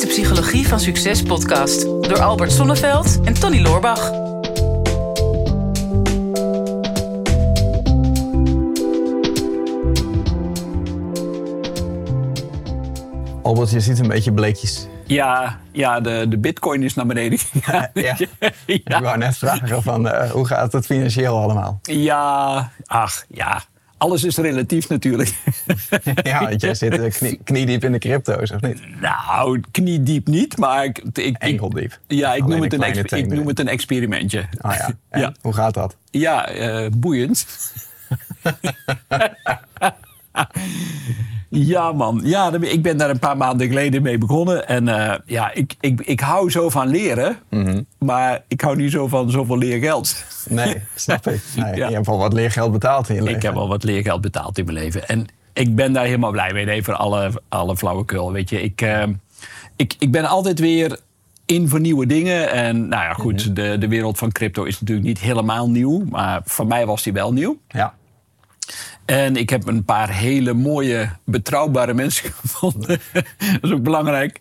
is de Psychologie van Succes podcast door Albert Sonneveld en Tony Loorbach. Albert, je ziet een beetje bleekjes. Ja, ja de, de bitcoin is naar beneden gegaan. Ja. Ik wou net vragen van eh, hoe gaat het financieel allemaal? Ja, ach ja. Alles is relatief natuurlijk. Ja, want jij zit eh, knie, kniediep in de crypto's, of niet? nou, kniediep niet, maar ik, ik, Enkeldiep. ja, ik noem, het een ik noem het een experimentje. Ah ja. En Ja. Hoe gaat dat? Ja, eh, boeiend. ja, man. Ja, ik ben daar een paar maanden geleden mee begonnen. En eh, ja, ik, ik, ik hou zo van leren. Mhm. Maar ik hou niet zo van zoveel leergeld. Nee, snap ik. Nee, Ja. Je hebt al wat leergeld betaald in je leven. Ik heb al wat leergeld betaald in mijn leven. En ik ben daar helemaal blij mee. Nee, voor alle, alle flauwekul. Weet je, ik, eh, ik, ik ben altijd weer in voor nieuwe dingen. En nou ja, goed, de, de wereld van crypto is natuurlijk niet helemaal nieuw. Maar voor mij was die wel nieuw. Ja. En ik heb een paar hele mooie, betrouwbare mensen gevonden. dat is ook belangrijk.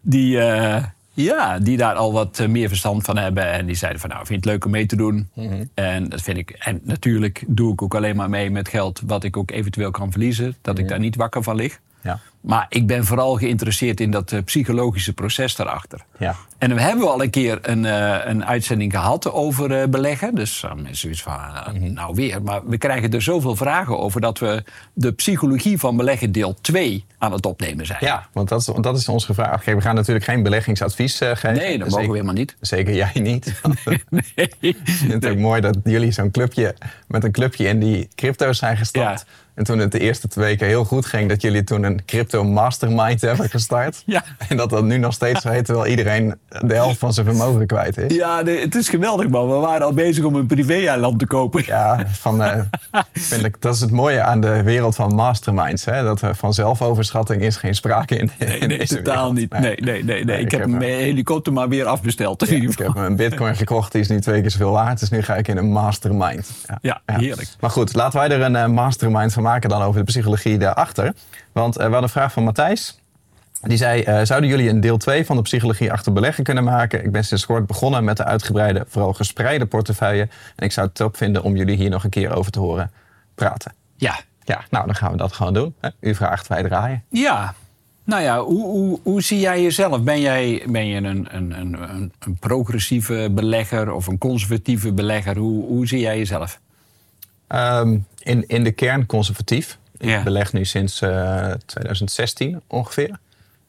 Die, eh, ja, die daar al wat eh, meer verstand van hebben. En die zeiden van nou, vind je het leuk om mee te doen? En dat vind ik. En natuurlijk doe ik ook alleen maar mee met geld wat ik ook eventueel kan verliezen. Dat ik daar niet wakker van lig. Ja. Maar ik ben vooral geïnteresseerd in dat eh, psychologische proces daarachter. Ja. En we hebben al een keer een, eh, een uitzending gehad over eh, beleggen. Dus mensen zoiets van, eh, nou weer. Maar we krijgen er zoveel vragen over dat we de psychologie van beleggen deel 2 aan het opnemen zijn. Ja, want dat is, dat is ons gevraagd. Kijk, we gaan natuurlijk geen beleggingsadvies geven. Nee, dat mogen we helemaal niet. Zeker jij niet. Nee. Ik vind het ook mooi dat jullie zo'n clubje met een clubje in die crypto's zijn gestapt. Ja. En toen het de eerste twee weken heel goed ging, dat jullie toen een crypto mastermind hebben gestart. Ja. En dat dat nu nog steeds zo heet, terwijl iedereen de helft van zijn vermogen kwijt is. Ja, nee, het is geweldig man. We waren al bezig om een privé-eiland te kopen. Ja, van, eh, vind ik, dat is het mooie aan de wereld van masterminds. Hè? Dat er van zelfoverschatting is geen sprake in. Nee, in nee, deze totaal wereld. niet. Nee, nee, nee. nee. Ik, heb een- mijn helikopter maar weer afbesteld. Ja, ik heb een bitcoin gekocht, die is nu twee keer zoveel waard. Dus nu ga ik in een mastermind. Ja, heerlijk. Maar goed, laten wij er een eh, mastermind van maken dan over de psychologie daarachter. Want we hadden een vraag van Matthijs. Die zei, eh, zouden jullie een deel 2 van de psychologie achter beleggen kunnen maken? Ik ben sinds kort begonnen met de uitgebreide, vooral gespreide portefeuille. En ik zou het top vinden om jullie hier nog een keer over te horen praten. Ja, Ja, nou dan gaan we dat gewoon doen. hè. U vraagt, wij draaien. Ja. Nou ja, hoe, hoe, hoe zie jij jezelf? Ben jij, ben je een, een, een, een, een progressieve belegger of een conservatieve belegger? Hoe, hoe zie jij jezelf? Ehm, in, in de kern conservatief. Ja. Ik beleg nu sinds eh, 2016 ongeveer.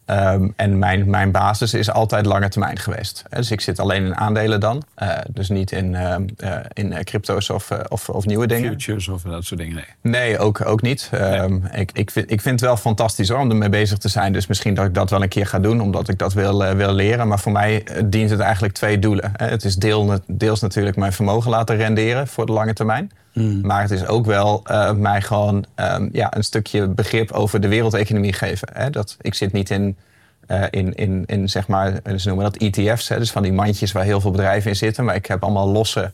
Ehm, en mijn, mijn basis is altijd lange termijn geweest. Dus ik zit alleen in aandelen dan. Eh, dus niet in, ehm, eh, in eh, crypto's of, eh, of, of nieuwe dingen. Futures of dat soort dingen? Nee. Nee, ook, ook niet. Ik, ik, vind, ik vind het wel fantastisch hoor, om ermee bezig te zijn. Dus misschien dat ik dat wel een keer ga doen, omdat ik dat wil, eh, wil leren. Maar voor mij eh, dient het eigenlijk twee doelen. Het is deel, deels natuurlijk mijn vermogen laten renderen voor de lange termijn. Maar het is ook wel eh, mij gewoon ehm, ja, een stukje begrip over de wereldeconomie geven. Hè. Dat, ik zit niet in, eh, in, in, in zeg maar, ze noemen dat ETF's. Hè, dus van die mandjes waar heel veel bedrijven in zitten. Maar ik heb allemaal losse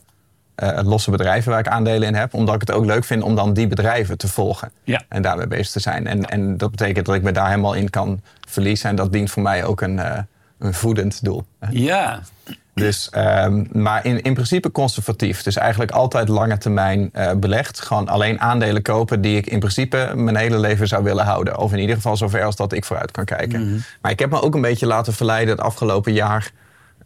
eh, losse bedrijven waar ik aandelen in heb. Omdat ik het ook leuk vind om dan die bedrijven te volgen. Ja. En daarmee bezig te zijn. En, en dat betekent dat ik me daar helemaal in kan verliezen. En dat dient voor mij ook een, eh, een voedend doel. Ja, Dus, ehm, maar in, in principe conservatief. Dus eigenlijk altijd lange termijn eh, belegd. Gewoon alleen aandelen kopen die ik in principe mijn hele leven zou willen houden. Of in ieder geval zover als dat ik vooruit kan kijken. Maar ik heb me ook een beetje laten verleiden het afgelopen jaar.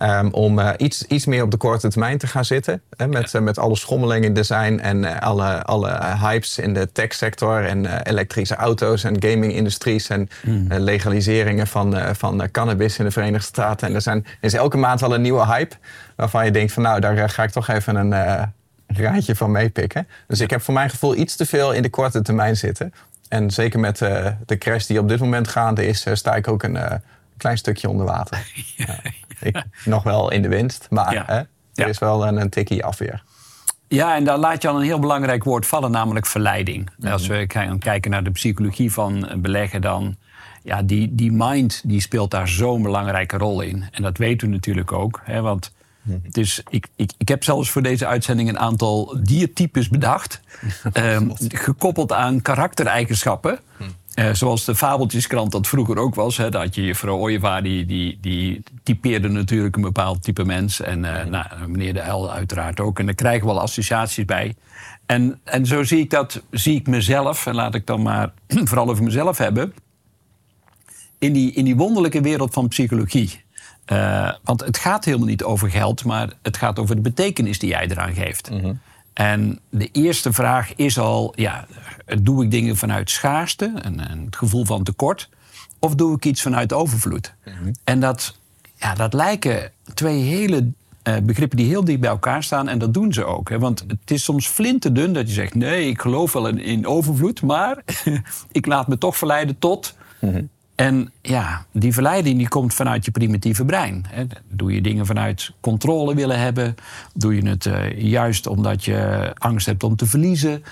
Ehm, om eh, iets, iets meer op de korte termijn te gaan zitten. Hè, met, met alle schommelingen in design en eh, alle, alle eh, hypes in de techsector. En elektrische auto's en gaming-industries. En eh, legaliseringen van, van cannabis in de Verenigde Staten. En er, zijn, er is elke maand wel een nieuwe hype. Waarvan je denkt van nou, daar ga ik toch even een raadje van meepikken. Dus ik heb voor mijn gevoel iets te veel in de korte termijn zitten. En zeker met de crash die op dit moment gaande is, sta ik ook een klein stukje onder water. Ja. Nog wel in de winst, maar Ja. hè, er Ja. is wel een, een tikkie afweer. Ja, en daar laat je al een heel belangrijk woord vallen, namelijk verleiding. Als we gaan kijken naar de psychologie van beleggen, dan ja, die, die mind die speelt daar zo'n belangrijke rol in. En dat weten we natuurlijk ook. Hè, want het is, ik, ik, ik heb zelfs voor deze uitzending een aantal diertypes bedacht. ehm, gekoppeld aan karaktereigenschappen. Eh, zoals de Fabeltjeskrant dat vroeger ook was. Hè, dat je juffrouw Ooyevaar, die, die, die typeerde natuurlijk een bepaald type mens. En uh, nou, meneer De L uiteraard ook. En daar krijgen we wel associaties bij. En, en zo zie ik dat, zie ik mezelf, en laat ik dan maar vooral over mezelf hebben. In die, in die wonderlijke wereld van psychologie. Uh, want het gaat helemaal niet over geld, maar het gaat over de betekenis die jij eraan geeft. Mm. En de eerste vraag is al: ja, doe ik dingen vanuit schaarste en, en het gevoel van tekort? Of doe ik iets vanuit overvloed? Mm -hmm. En dat, ja, dat lijken twee hele uh, begrippen die heel dicht bij elkaar staan. En dat doen ze ook. Hè? Want het is soms flinterdun dat je zegt: nee, ik geloof wel in, in overvloed, maar ik laat me toch verleiden tot. Mm -hmm. En ja, die verleiding die komt vanuit je primitieve brein. Doe je dingen vanuit controle willen hebben? Doe je het uh, juist omdat je angst hebt om te verliezen?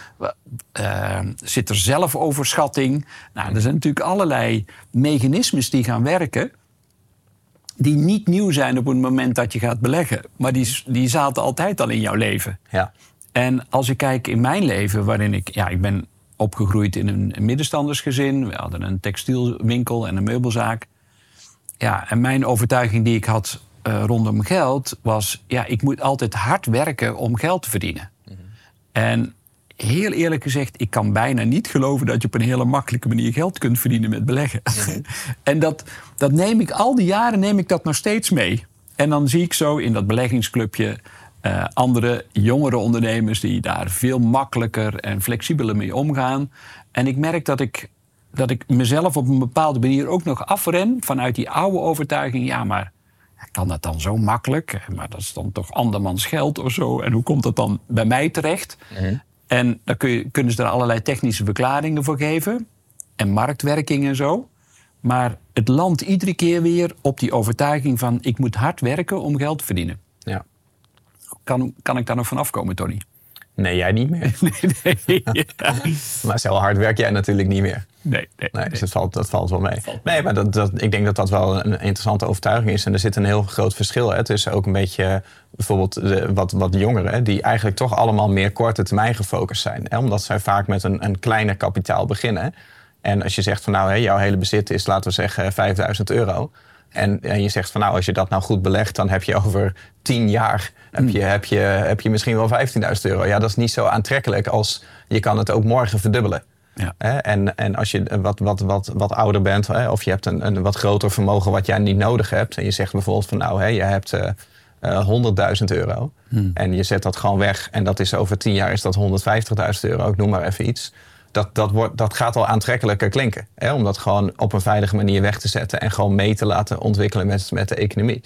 Uh, zit er zelfoverschatting? Nou, er zijn natuurlijk allerlei mechanismes die gaan werken... die niet nieuw zijn op het moment dat je gaat beleggen. Maar die, die zaten altijd al in jouw leven. Ja. En als ik kijk in mijn leven, waarin ik... Ja, ik ben opgegroeid in een middenstandersgezin. We hadden een textielwinkel en een meubelzaak. Ja, en mijn overtuiging die ik had uh, rondom geld was... ja, ik moet altijd hard werken om geld te verdienen. Mm -hmm. En heel eerlijk gezegd, ik kan bijna niet geloven... dat je op een hele makkelijke manier geld kunt verdienen met beleggen. Mm -hmm. en dat, dat neem ik, al die jaren neem ik dat nog steeds mee. En dan zie ik zo in dat beleggingsclubje... Uh, andere jongere ondernemers die daar veel makkelijker en flexibeler mee omgaan. En ik merk dat ik, dat ik mezelf op een bepaalde manier ook nog afren vanuit die oude overtuiging. Ja, maar kan dat dan zo makkelijk? Maar dat is dan toch andermans geld of zo. En hoe komt dat dan bij mij terecht? Mm -hmm. En dan kun je, kunnen ze er allerlei technische verklaringen voor geven. En marktwerking en zo. Maar het landt iedere keer weer op die overtuiging van... ik moet hard werken om geld te verdienen. Kan, kan ik daar nog van afkomen, Tony? Nee, jij niet meer. nee, nee, ja. maar zo hard werk jij natuurlijk niet meer. Nee, nee, nee dus dat valt, dat valt wel mee. Valt nee, maar dat, dat, ik denk dat dat wel een interessante overtuiging is. En er zit een heel groot verschil hè, tussen ook een beetje bijvoorbeeld de, wat, wat jongeren... die eigenlijk toch allemaal meer korte termijn gefocust zijn. Hè, omdat zij vaak met een, een kleiner kapitaal beginnen. En als je zegt van nou, hè, jouw hele bezit is, laten we zeggen, 5000 euro... En, en, je zegt van nou, als je dat nou goed belegt, dan heb je over tien jaar heb je, heb je, heb je misschien wel 15.000 euro. Ja, dat is niet zo aantrekkelijk als je kan het ook morgen verdubbelen. Ja. En, en als je wat, wat, wat, wat ouder bent, of je hebt een, een wat groter vermogen wat jij niet nodig hebt. En je zegt bijvoorbeeld van nou, je hebt uh, uh, 100.000 euro. Hmm. En je zet dat gewoon weg. En dat is over tien jaar is dat 150.000 euro. Ik noem maar even iets dat, dat, wordt, dat gaat al aantrekkelijker klinken. Hè? Om dat gewoon op een veilige manier weg te zetten en gewoon mee te laten ontwikkelen met, met de economie.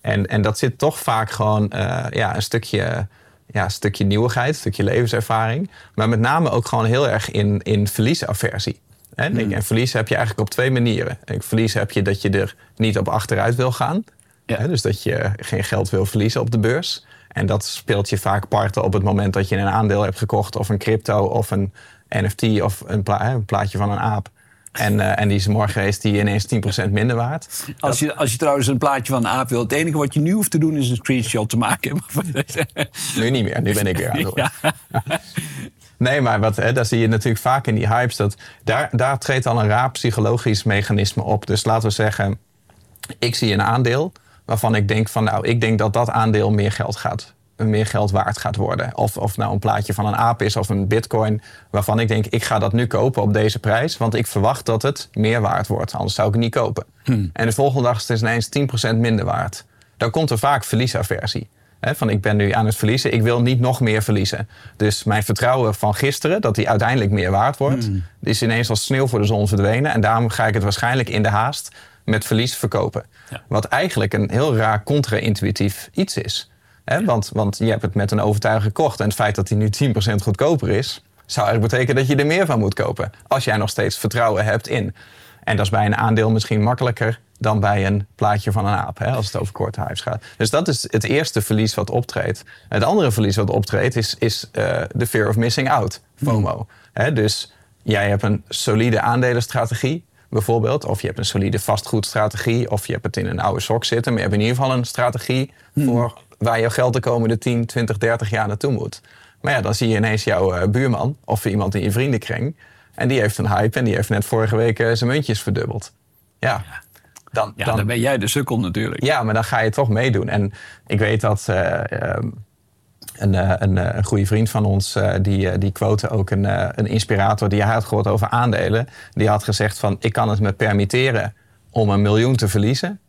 En, en dat zit toch vaak gewoon uh, ja, een, stukje, ja, een stukje nieuwigheid, een stukje levenservaring. Maar met name ook gewoon heel erg in, in verliesaversie. Hè? Mm. En verlies heb je eigenlijk op twee manieren. En verlies heb je dat je er niet op achteruit wil gaan. Ja. Hè? Dus dat je geen geld wil verliezen op de beurs. En dat speelt je vaak parten op het moment dat je een aandeel hebt gekocht, of een crypto, of een NFT of een, pla een plaatje van een aap. En, uh, en die is morgen is die ineens 10% minder waard. Als je, als je trouwens een plaatje van een aap wil, het enige wat je nu hoeft te doen is een screenshot te maken. nu niet meer, nu ben ik weer aan het ja. Nee, maar wat, hè, daar zie je natuurlijk vaak in die hypes. Dat daar, daar treedt al een raar psychologisch mechanisme op. Dus laten we zeggen, ik zie een aandeel waarvan ik denk van nou, ik denk dat dat aandeel meer geld gaat meer geld waard gaat worden. Of, of nou een plaatje van een aap is of een bitcoin. Waarvan ik denk, ik ga dat nu kopen op deze prijs. Want ik verwacht dat het meer waard wordt. Anders zou ik het niet kopen. Hmm. En de volgende dag is het ineens 10% minder waard. Dan komt er vaak verliesaversie. He, van ik ben nu aan het verliezen, ik wil niet nog meer verliezen. Dus mijn vertrouwen van gisteren, dat die uiteindelijk meer waard wordt... Hmm. is ineens als sneeuw voor de zon verdwenen. En daarom ga ik het waarschijnlijk in de haast met verlies verkopen. Ja. Wat eigenlijk een heel raar contra-intuïtief iets is. He, want, want je hebt het met een overtuiging gekocht. En het feit dat hij nu 10% goedkoper is, zou eigenlijk betekenen dat je er meer van moet kopen. Als jij nog steeds vertrouwen hebt in. En dat is bij een aandeel misschien makkelijker dan bij een plaatje van een aap, hè, als het over korte hypes gaat. Dus dat is het eerste verlies wat optreedt. Het andere verlies wat optreedt is, is uh, de fear of missing out, FOMO. Mm. He, dus jij hebt een solide aandelenstrategie, bijvoorbeeld. Of je hebt een solide vastgoedstrategie. Of je hebt het in een oude sok zitten. Maar je hebt in ieder geval een strategie Hmm. voor waar je geld de komende 10, 20, 30 jaar naartoe moet. Maar ja, dan zie je ineens jouw uh, buurman of iemand in je vriendenkring. En die heeft een hype en die heeft net vorige week eh, zijn muntjes verdubbeld. Ja. Dan, Ja, dan, ben jij de sukkel natuurlijk. ja, maar dan ga je toch meedoen. En ik weet dat eh, ehm, een, eh, een, eh, een goede vriend van ons, eh, die, die quote ook een, een inspirator die hij had gehoord over aandelen. Die had gezegd van, ik kan het me permitteren om een miljoen te verliezen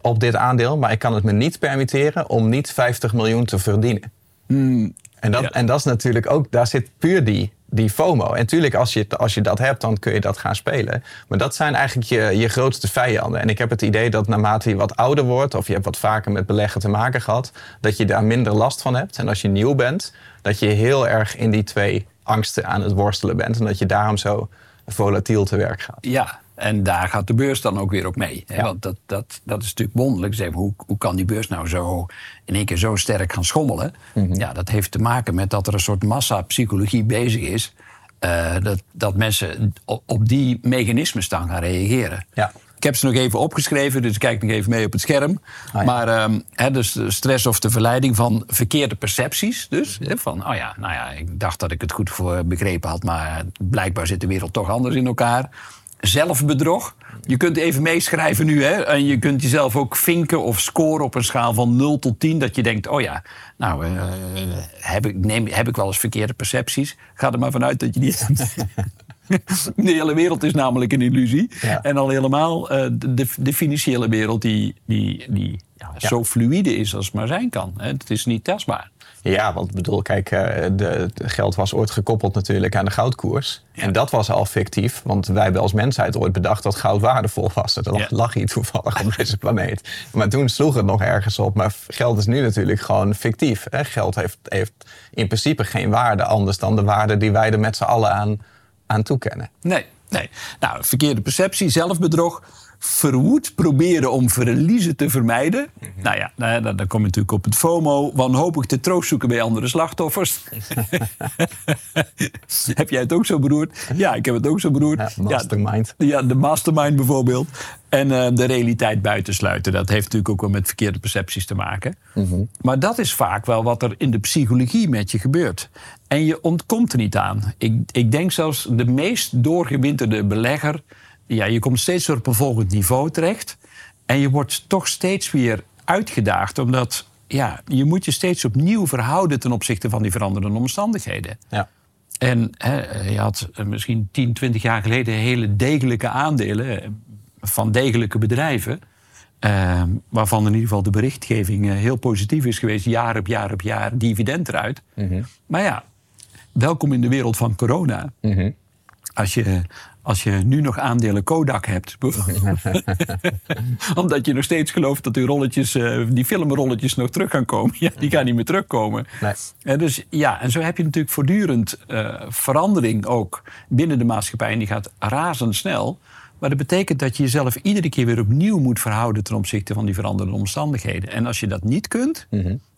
op dit aandeel. Maar ik kan het me niet permitteren om niet 50 miljoen te verdienen. En dat, Ja. en dat is natuurlijk ook, daar zit puur die, die FOMO. En natuurlijk, als je, als je dat hebt, dan kun je dat gaan spelen. Maar dat zijn eigenlijk je, je grootste vijanden. En ik heb het idee dat naarmate je wat ouder wordt, of je hebt wat vaker met beleggen te maken gehad, dat je daar minder last van hebt. En als je nieuw bent, dat je heel erg in die twee angsten aan het worstelen bent. En dat je daarom zo volatiel te werk gaat. Ja, en daar gaat de beurs dan ook weer op mee. Hè? Ja. Want dat, dat, dat is natuurlijk wonderlijk. Zeg, hoe, hoe kan die beurs nou zo in één keer zo sterk gaan schommelen? Mhm. Ja, dat heeft te maken met dat er een soort massapsychologie bezig is. eh, dat, dat mensen op, op die mechanismes dan gaan reageren. Ja. Ik heb ze nog even opgeschreven, dus ik kijk nog even mee op het scherm. ja. Maar ehm, dus de stress of de verleiding van verkeerde percepties. Dus van, oh ja, nou ja, ik dacht dat ik het goed voor begrepen had, maar blijkbaar zit de wereld toch anders in elkaar. Zelfbedrog. Je kunt even meeschrijven nu, hè, en je kunt jezelf ook vinken of scoren op een schaal van 0 tot 10. Dat je denkt, oh ja, nou, eh, heb, ik, neem, heb ik wel eens verkeerde percepties? Ga er maar vanuit dat je die hebt. De hele wereld is namelijk een illusie. Ja. En al helemaal eh, de, de financiële wereld die, die, die ja, zo fluïde is als het maar zijn kan. Het is niet tastbaar. Ja, want ik bedoel, kijk, eh, de, het geld was ooit gekoppeld natuurlijk aan de goudkoers. En dat was al fictief, want wij hebben als mensheid ooit bedacht dat goud waardevol was. Dat Ja. lag hier toevallig op deze planeet. Maar toen sloeg het nog ergens op. Maar geld is nu natuurlijk gewoon fictief. Hè? Geld heeft, heeft in principe geen waarde anders dan de waarde die wij er met z'n allen aan, aan toekennen. Nee, nee. Nou, verkeerde perceptie, zelfbedrog. Verwoed proberen om verliezen te vermijden. Nou ja, nou dan, dan kom je natuurlijk op het FOMO. Wanhopig te troost zoeken bij andere slachtoffers. heb jij het ook zo beroerd? Ja, ik heb het ook zo beroerd. Ja, mastermind. Ja, de mastermind bijvoorbeeld. En eh, de realiteit buitensluiten. Dat heeft natuurlijk ook wel met verkeerde percepties te maken. Maar dat is vaak wel wat er in de psychologie met je gebeurt. En je ontkomt er niet aan. Ik, ik denk zelfs de meest doorgewinterde belegger... Ja, je komt steeds weer op een volgend niveau terecht. En je wordt toch steeds weer uitgedaagd. Omdat ja, je moet je steeds opnieuw verhouden... ten opzichte van die veranderende omstandigheden. Ja. En hè, je had eh, misschien 10, 20 jaar geleden hele degelijke aandelen eh, van degelijke bedrijven. eh, waarvan in ieder geval de berichtgeving eh, heel positief is geweest, jaar op jaar op jaar, dividend eruit. Maar ja, welkom in de wereld van corona. Als je, als je nu nog aandelen Kodak hebt. Omdat je nog steeds gelooft dat die rolletjes, eh, die filmrolletjes nog terug gaan komen. Ja, die gaan niet meer terugkomen. Nee. Eh, dus ja, en zo heb je natuurlijk voortdurend eh, verandering ook binnen de maatschappij. En die gaat razendsnel. Maar dat betekent dat je jezelf iedere keer weer opnieuw moet verhouden ten opzichte van die veranderende omstandigheden. En als je dat niet kunt,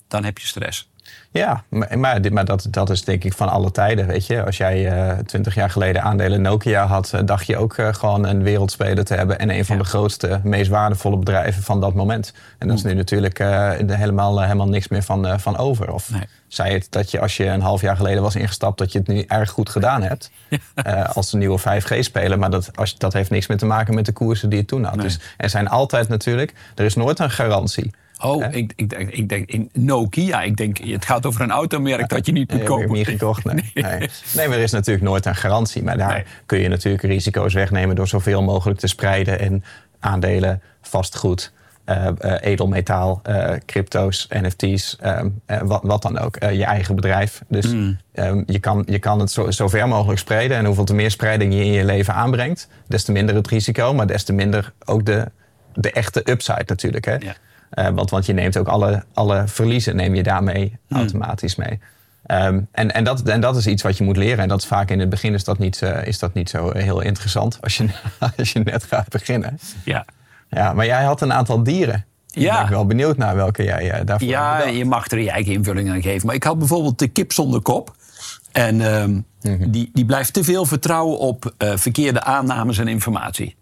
dan heb je stress. Ja, maar, maar, dat, dat is denk ik van alle tijden, weet je. Als jij twintig jaar geleden aandelen Nokia had... eh, dacht je ook eh, gewoon een wereldspeler te hebben... en een van Ja. de grootste, meest waardevolle bedrijven van dat moment. En daar is nu natuurlijk eh, helemaal, eh, helemaal niks meer van, eh, van over. Of Nee. zei het dat je als je een half jaar geleden was ingestapt... dat je het nu erg goed gedaan hebt eh, als een nieuwe 5G-speler. Maar dat, als, dat heeft niks meer te maken met de koersen die je toen had. Nee. Dus er zijn altijd natuurlijk... Er is nooit een garantie. Oh, ik, ik, denk- ik denk in Nokia. Ik denk, het gaat over een automerk dat je niet moet Nee, kopen. niet gekocht. Nee. Nee. nee, maar er is natuurlijk nooit een garantie. Maar daar Nee. kun je natuurlijk risico's wegnemen door zoveel mogelijk te spreiden. En aandelen, vastgoed, eh, edelmetaal, eh, crypto's, NFT's, ehm, eh, wat, wat dan ook. Je eigen bedrijf. Dus Hmm. ehm, je, kan, je kan het zo, zo ver mogelijk spreiden. En hoeveel te meer spreiding je in je leven aanbrengt, des te minder het risico. Maar des te minder ook de, de echte upside natuurlijk. Hè? Ja. Eh, want, want je neemt ook alle, alle verliezen neem je daarmee automatisch mee. Ehm, en, en, dat, en dat is iets wat je moet leren. En dat is vaak in het begin is dat niet, eh, is dat niet zo heel interessant als je, als je net gaat beginnen. Ja. Ja, maar jij had een aantal dieren. Ja. ben ik wel benieuwd naar welke jij eh, daarvoor Ja, je mag er je eigen invulling aan geven. Maar ik had bijvoorbeeld de kip zonder kop. En ehm, die, die blijft te veel vertrouwen op verkeerde aannames en informatie.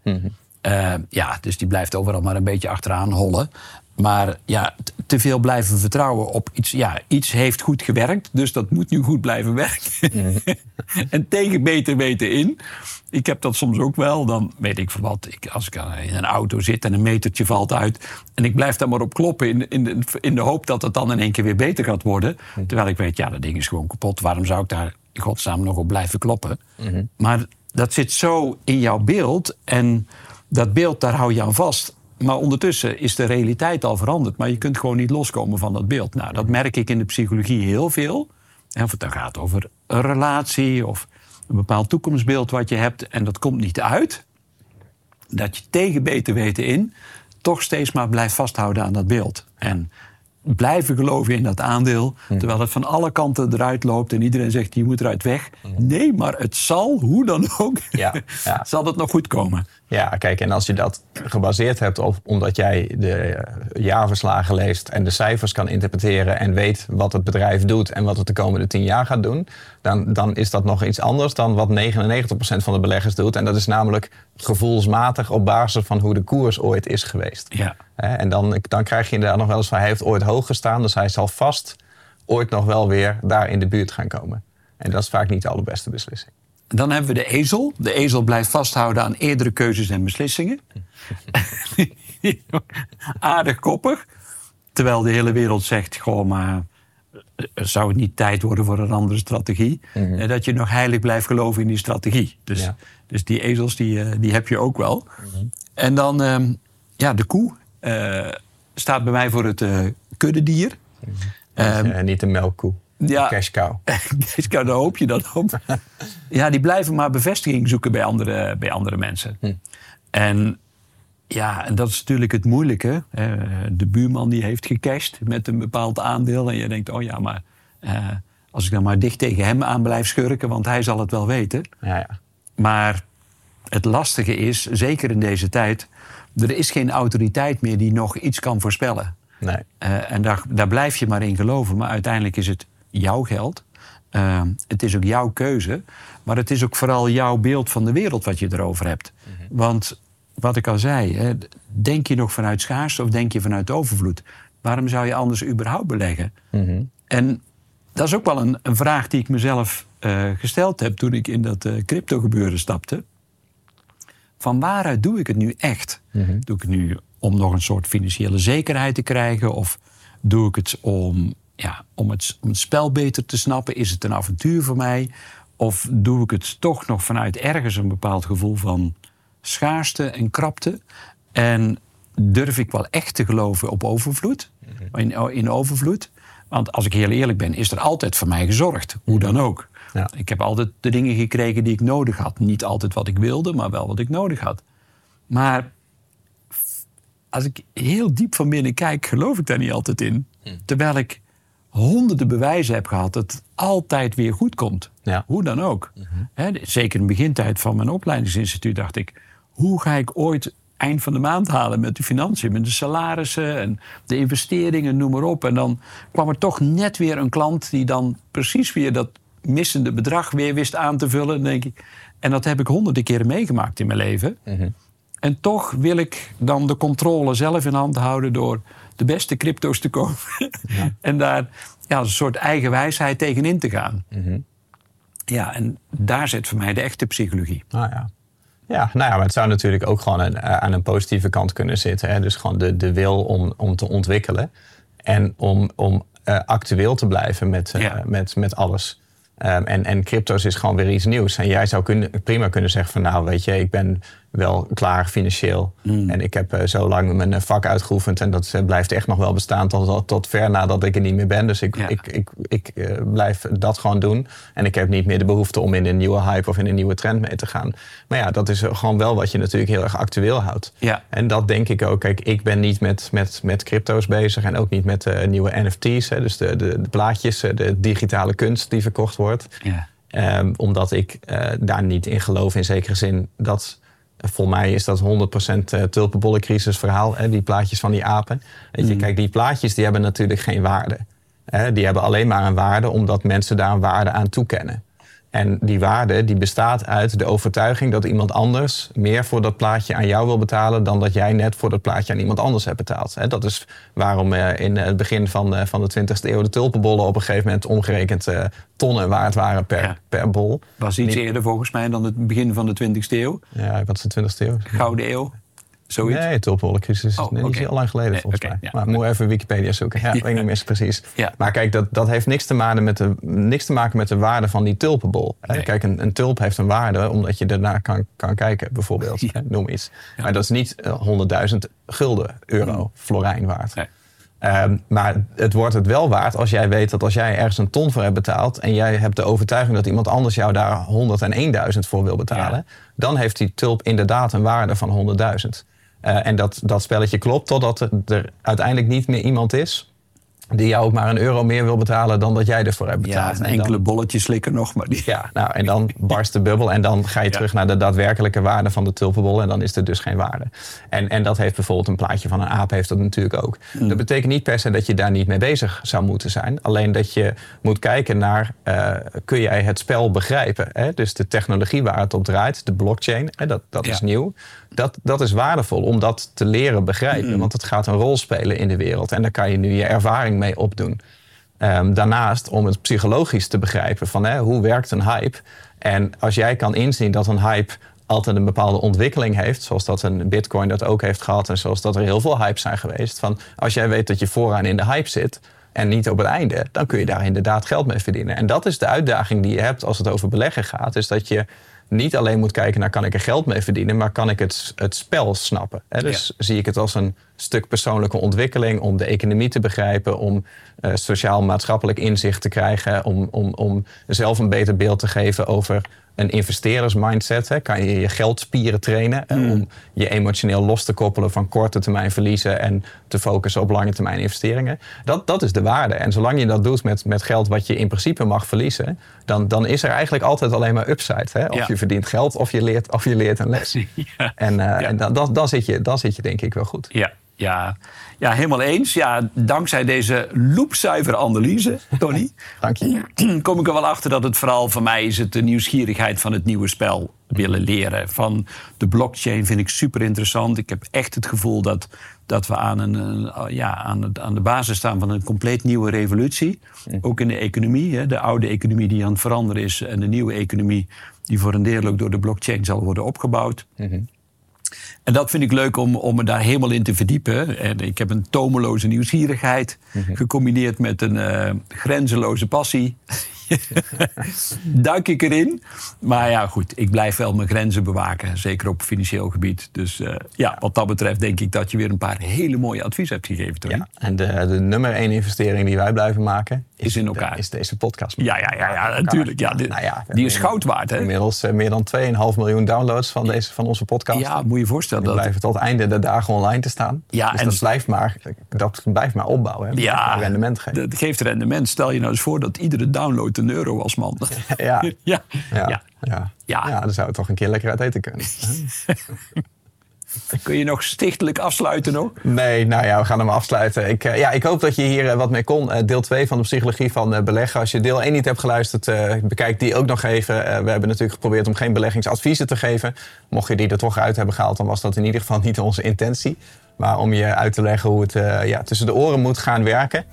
Eh, ja, dus die blijft overal maar een beetje achteraan hollen. Maar ja, te veel blijven vertrouwen op iets. Ja, iets heeft goed gewerkt, dus dat moet nu goed blijven werken. en tegen beter weten in. Ik heb dat soms ook wel. Dan weet ik van wat. Ik, als ik in een auto zit en een metertje valt uit. En ik blijf daar maar op kloppen. In, in, de, in de hoop dat het dan in één keer weer beter gaat worden. Terwijl ik weet, ja, dat ding is gewoon kapot. Waarom zou ik daar in godsnaam nog op blijven kloppen? Maar dat zit zo in jouw beeld. En dat beeld, daar hou je aan vast. Maar ondertussen is de realiteit al veranderd. Maar je kunt gewoon niet loskomen van dat beeld. Nou, dat merk ik in de psychologie heel veel. En of het dan gaat over een relatie of een bepaald toekomstbeeld wat je hebt. En dat komt niet uit. Dat je tegen beter weten in toch steeds maar blijft vasthouden aan dat beeld. En blijven geloven in dat aandeel. Terwijl het van alle kanten eruit loopt en iedereen zegt je moet eruit weg. Nee, maar het zal, hoe dan ook, Ja, ja. zal het nog goed komen. Ja, kijk, en als je dat gebaseerd hebt op omdat jij de eh, jaarverslagen leest en de cijfers kan interpreteren en weet wat het bedrijf doet en wat het de komende tien jaar gaat doen, dan, dan is dat nog iets anders dan wat 99% van de beleggers doet. En dat is namelijk gevoelsmatig op basis van hoe de koers ooit is geweest. Ja. En dan, dan krijg je inderdaad nog wel eens van hij heeft ooit hoog gestaan, dus hij zal vast ooit nog wel weer daar in de buurt gaan komen. En dat is vaak niet de allerbeste beslissing. Dan hebben we de ezel. De ezel blijft vasthouden aan eerdere keuzes en beslissingen. Aardig koppig. Terwijl de hele wereld zegt, gewoon maar... eh, Zou het niet tijd worden voor een andere strategie? En dat je nog heilig blijft geloven in die strategie. Dus, Ja. dus die ezels, die, eh, die heb je ook wel. En dan, ehm, ja, de koe eh, staat bij mij voor het eh, kuddedier. Eh, niet de melkkoe, ja. cash cow. Kees, daar hoop je dan op. ja, die blijven maar bevestiging zoeken bij andere, bij andere mensen. En ja, en dat is natuurlijk het moeilijke. De buurman die heeft gecashed met een bepaald aandeel. En je denkt, oh ja, maar eh, als ik dan maar dicht tegen hem aan blijf schurken... want hij zal het wel weten. Ja, ja. Maar het lastige is, zeker in deze tijd... er is geen autoriteit meer die nog iets kan voorspellen. Nee. Eh, en daar, daar blijf je maar in geloven. Maar uiteindelijk is het jouw geld. Eh, het is ook jouw keuze. Maar het is ook vooral jouw beeld van de wereld wat je erover hebt. Want wat ik al zei, hè, denk je nog vanuit schaarste of denk je vanuit overvloed? Waarom zou je anders überhaupt beleggen? En dat is ook wel een, een vraag die ik mezelf eh, gesteld heb toen ik in dat eh, crypto gebeuren stapte. Van waaruit doe ik het nu echt? Doe ik het nu om nog een soort financiële zekerheid te krijgen? Of doe ik het om, ja, om, het, om het spel beter te snappen? Is het een avontuur voor mij? Of doe ik het toch nog vanuit ergens een bepaald gevoel van schaarste en krapte? En durf ik wel echt te geloven op overvloed? In, in overvloed? Want als ik heel eerlijk ben, is er altijd voor mij gezorgd. Hoe dan ook. Ja. Ik heb altijd de dingen gekregen die ik nodig had. Niet altijd wat ik wilde, maar wel wat ik nodig had. Maar als ik heel diep van binnen kijk, geloof ik daar niet altijd in. Terwijl ik honderden bewijzen heb gehad dat het altijd weer goed komt. Ja. Hoe dan ook. Hè, zeker in de begintijd van mijn opleidingsinstituut dacht ik... hoe ga ik ooit eind van de maand halen met de financiën... met de salarissen en de investeringen, noem maar op. En dan kwam er toch net weer een klant... die dan precies weer dat missende bedrag weer wist aan te vullen. Denk ik. En dat heb ik honderden keren meegemaakt in mijn leven. En toch wil ik dan de controle zelf in hand houden door de beste crypto's te kopen. en daar ja, als een soort eigen wijsheid tegenin te gaan. Ja, en daar zit voor mij de echte psychologie. Nou ja. Ja, nou ja, maar het zou natuurlijk ook gewoon een, eh, aan een positieve kant kunnen zitten. Hè? Dus gewoon de, de wil om, om te ontwikkelen. En om, om eh, actueel te blijven met, eh, Ja. met, met alles. Ehm, en, en crypto's is gewoon weer iets nieuws. En jij zou kunnen, prima kunnen zeggen van nou weet je, ik ben wel klaar financieel. En ik heb eh, zo lang mijn eh, vak uitgeoefend. En dat eh, blijft echt nog wel bestaan tot, tot ver nadat ik er niet meer ben. Dus ik, Ja. ik, ik, ik blijf dat gewoon doen. En ik heb niet meer de behoefte om in een nieuwe hype of in een nieuwe trend mee te gaan. Maar ja, dat is gewoon wel wat je natuurlijk heel erg actueel houdt. Ja. En dat denk ik ook. Kijk, ik ben niet met, met, met crypto's bezig en ook niet met eh, nieuwe NFT's. Hè, dus de, de, de plaatjes, de digitale kunst die verkocht wordt. Ja. Ehm, omdat ik daar niet in geloof in zekere zin dat... Voor mij is dat 100% eh, tulpenbollencrisis verhaal. Hè, die plaatjes van die apen. Weet je, kijk, die plaatjes die hebben natuurlijk geen waarde. Hè, die hebben alleen maar een waarde omdat mensen daar een waarde aan toekennen. En die waarde die bestaat uit de overtuiging dat iemand anders meer voor dat plaatje aan jou wil betalen dan dat jij net voor dat plaatje aan iemand anders hebt betaald. Dat is waarom eh, in het begin van, eh, van de 20e eeuw de tulpenbollen op een gegeven moment omgerekend eh, tonnen waard waren per, per bol. Was iets eerder volgens mij dan het begin van de 20e eeuw. Ja, wat is de 20e eeuw? Gouden eeuw. Zoiets? Nee, tulpenbollencrisis is oh, okay. heel lang geleden volgens mij. maar moet even Wikipedia zoeken. Ja, weet niet meer precies. Maar kijk, dat, dat heeft niks te, maken met de, niks te maken met de waarde van die tulpenbol. Kijk, een, een tulp heeft een waarde omdat je ernaar kan, kan kijken, bijvoorbeeld. Noem iets. Maar dat is niet 100.000 eh, gulden, euro, mm. florijn waard. Um, maar het wordt het wel waard als jij weet dat als jij ergens een ton voor hebt betaald en jij hebt de overtuiging dat iemand anders jou daar 101.000 voor wil betalen, dan heeft die tulp inderdaad een waarde van 100.000. Uh, en dat, dat spelletje klopt totdat er uiteindelijk niet meer iemand is die jou ook maar een euro meer wil betalen dan dat jij ervoor hebt betaald. Ja, een enkele bolletjes slikken nog. Maar die... Ja, nou, en dan barst de bubbel en dan ga je terug naar de daadwerkelijke waarde van de tulpenbol en dan is er dus geen waarde. En, en dat heeft bijvoorbeeld een plaatje van een aap heeft dat natuurlijk ook. Mm. Dat betekent niet per se dat je daar niet mee bezig zou moeten zijn. Alleen dat je moet kijken naar, uh, kun jij het spel begrijpen? Hè? Dus de technologie waar het op draait, de blockchain, hè, dat, dat is nieuw. Dat, dat is waardevol om dat te leren begrijpen. Mm. Want het gaat een rol spelen in de wereld. En daar kan je nu je ervaring mee opdoen. Um, daarnaast om het psychologisch te begrijpen van hè, hoe werkt een hype. En als jij kan inzien dat een hype altijd een bepaalde ontwikkeling heeft, zoals dat een bitcoin dat ook heeft gehad en zoals dat er heel veel hypes zijn geweest. Van als jij weet dat je vooraan in de hype zit en niet op het einde, dan kun je daar inderdaad geld mee verdienen. En dat is de uitdaging die je hebt als het over beleggen gaat, is dat je niet alleen moet kijken naar kan ik er geld mee verdienen, maar kan ik het, het spel snappen. Hè? Dus zie ik het als een stuk persoonlijke ontwikkeling om de economie te begrijpen, om uh, sociaal-maatschappelijk inzicht te krijgen, om, om, om zelf een beter beeld te geven over een investerersmindset. Hè, kan je je geldspieren trainen mm. om je emotioneel los te koppelen van korte termijn verliezen en te focussen op lange termijn investeringen. Dat, dat is de waarde. En zolang je dat doet met, met geld wat je in principe mag verliezen, dan, dan is er eigenlijk altijd alleen maar upside. Hè? Of je verdient geld of je leert, of je leert een les. Ja. En, uh, en dan, dan, dan, zit je, dan zit je denk ik wel goed. Ja, ja. Ja, helemaal eens. Ja, dankzij deze loepzuivere analyse, Tony. Dank je. Kom ik er wel achter dat het vooral voor mij is het de nieuwsgierigheid van het nieuwe spel willen leren. Van de blockchain vind ik super interessant. Ik heb echt het gevoel dat, dat we aan, een, ja, aan, het, aan de basis staan van een compleet nieuwe revolutie. Ook in de economie. Hè. De oude economie die aan het veranderen is en de nieuwe economie die voor een deel ook door de blockchain zal worden opgebouwd. Mm en dat vind ik leuk om, om me daar helemaal in te verdiepen. En ik heb een tomeloze nieuwsgierigheid mhm. gecombineerd met een uh, grenzeloze passie. duik ik erin. Maar ja, goed, ik blijf wel mijn grenzen bewaken. Zeker op financieel gebied. Dus uh, ja, wat dat betreft denk ik dat je weer een paar hele mooie adviezen hebt gegeven. Tony. Ja, en de, de nummer één investering die wij blijven maken... Is, in elkaar. is deze podcast. Ja, ja, ja, ja natuurlijk. Ja, nou ja, die is goud waard. Hè? Inmiddels uh, meer dan 2,5 miljoen downloads van, deze, van onze podcast. Ja, moet je voorstellen. Die dat... blijven tot het einde der dagen online te staan. Ja, dus en... dat, blijft maar, dat blijft maar opbouwen. Hè? Ja, rendement geven. Dat geeft rendement. Stel je nou eens voor dat iedere download een euro als man. Ja. ja. Ja. Ja. Ja. dan zou het toch een keer lekker uit eten kunnen. Kun je nog stichtelijk afsluiten nog? Nee, nou ja, we gaan hem afsluiten. Ik, uh, ja, ik hoop dat je hier uh, wat mee kon. Uh, deel 2 van de psychologie van beleggen. Als je deel 1 niet hebt geluisterd, bekijk die ook nog even. we hebben natuurlijk geprobeerd om geen beleggingsadviezen te geven. Mocht je die er toch uit hebben gehaald, dan was dat in ieder geval niet onze intentie. Maar om je uit te leggen hoe het ja, tussen de oren moet gaan werken.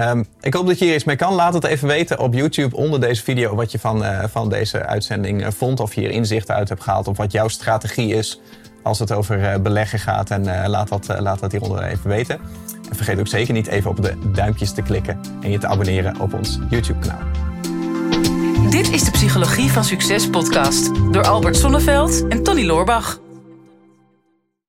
Um, ik hoop dat je hier iets mee kan. Laat het even weten op YouTube onder deze video wat je van, uh, van deze uitzending uh, vond. Of je hier inzichten uit hebt gehaald. Of wat jouw strategie is als het over uh, beleggen gaat. En laat, dat, laat dat hieronder even weten. En vergeet ook zeker niet even op de duimpjes te klikken. En je te abonneren op ons YouTube kanaal. Dit is de Psychologie van Succes podcast. Door Albert Sonneveld en Tony Loorbach.